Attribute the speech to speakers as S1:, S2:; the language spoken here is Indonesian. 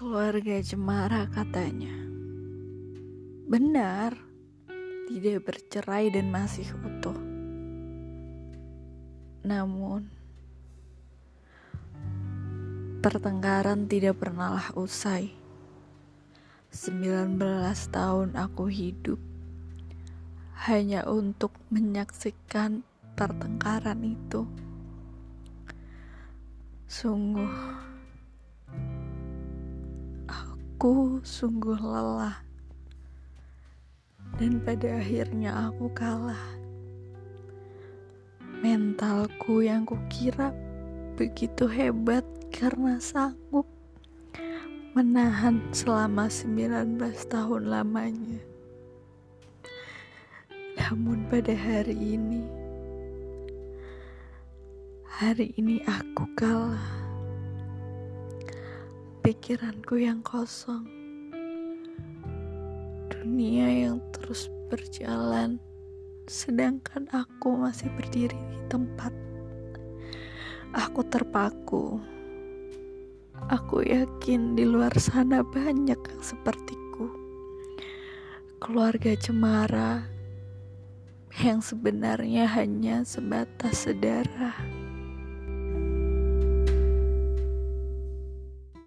S1: Keluarga Cemara katanya. Benar, tidak bercerai dan masih utuh. Namun, pertengkaran tidak pernahlah usai. 19 tahun aku hidup hanya untuk menyaksikan pertengkaran itu. Sungguh, aku sungguh lelah, dan pada akhirnya aku kalah. Mentalku yang kukira begitu hebat karena sanggup menahan selama 19 tahun lamanya. Namun pada hari ini, hari ini aku kalah pikiranku yang kosong, dunia yang terus berjalan, sedangkan aku masih berdiri di tempat. Aku terpaku. Aku yakin di luar sana banyak yang sepertiku. Keluarga cemara yang sebenarnya hanya sebatas sedarah.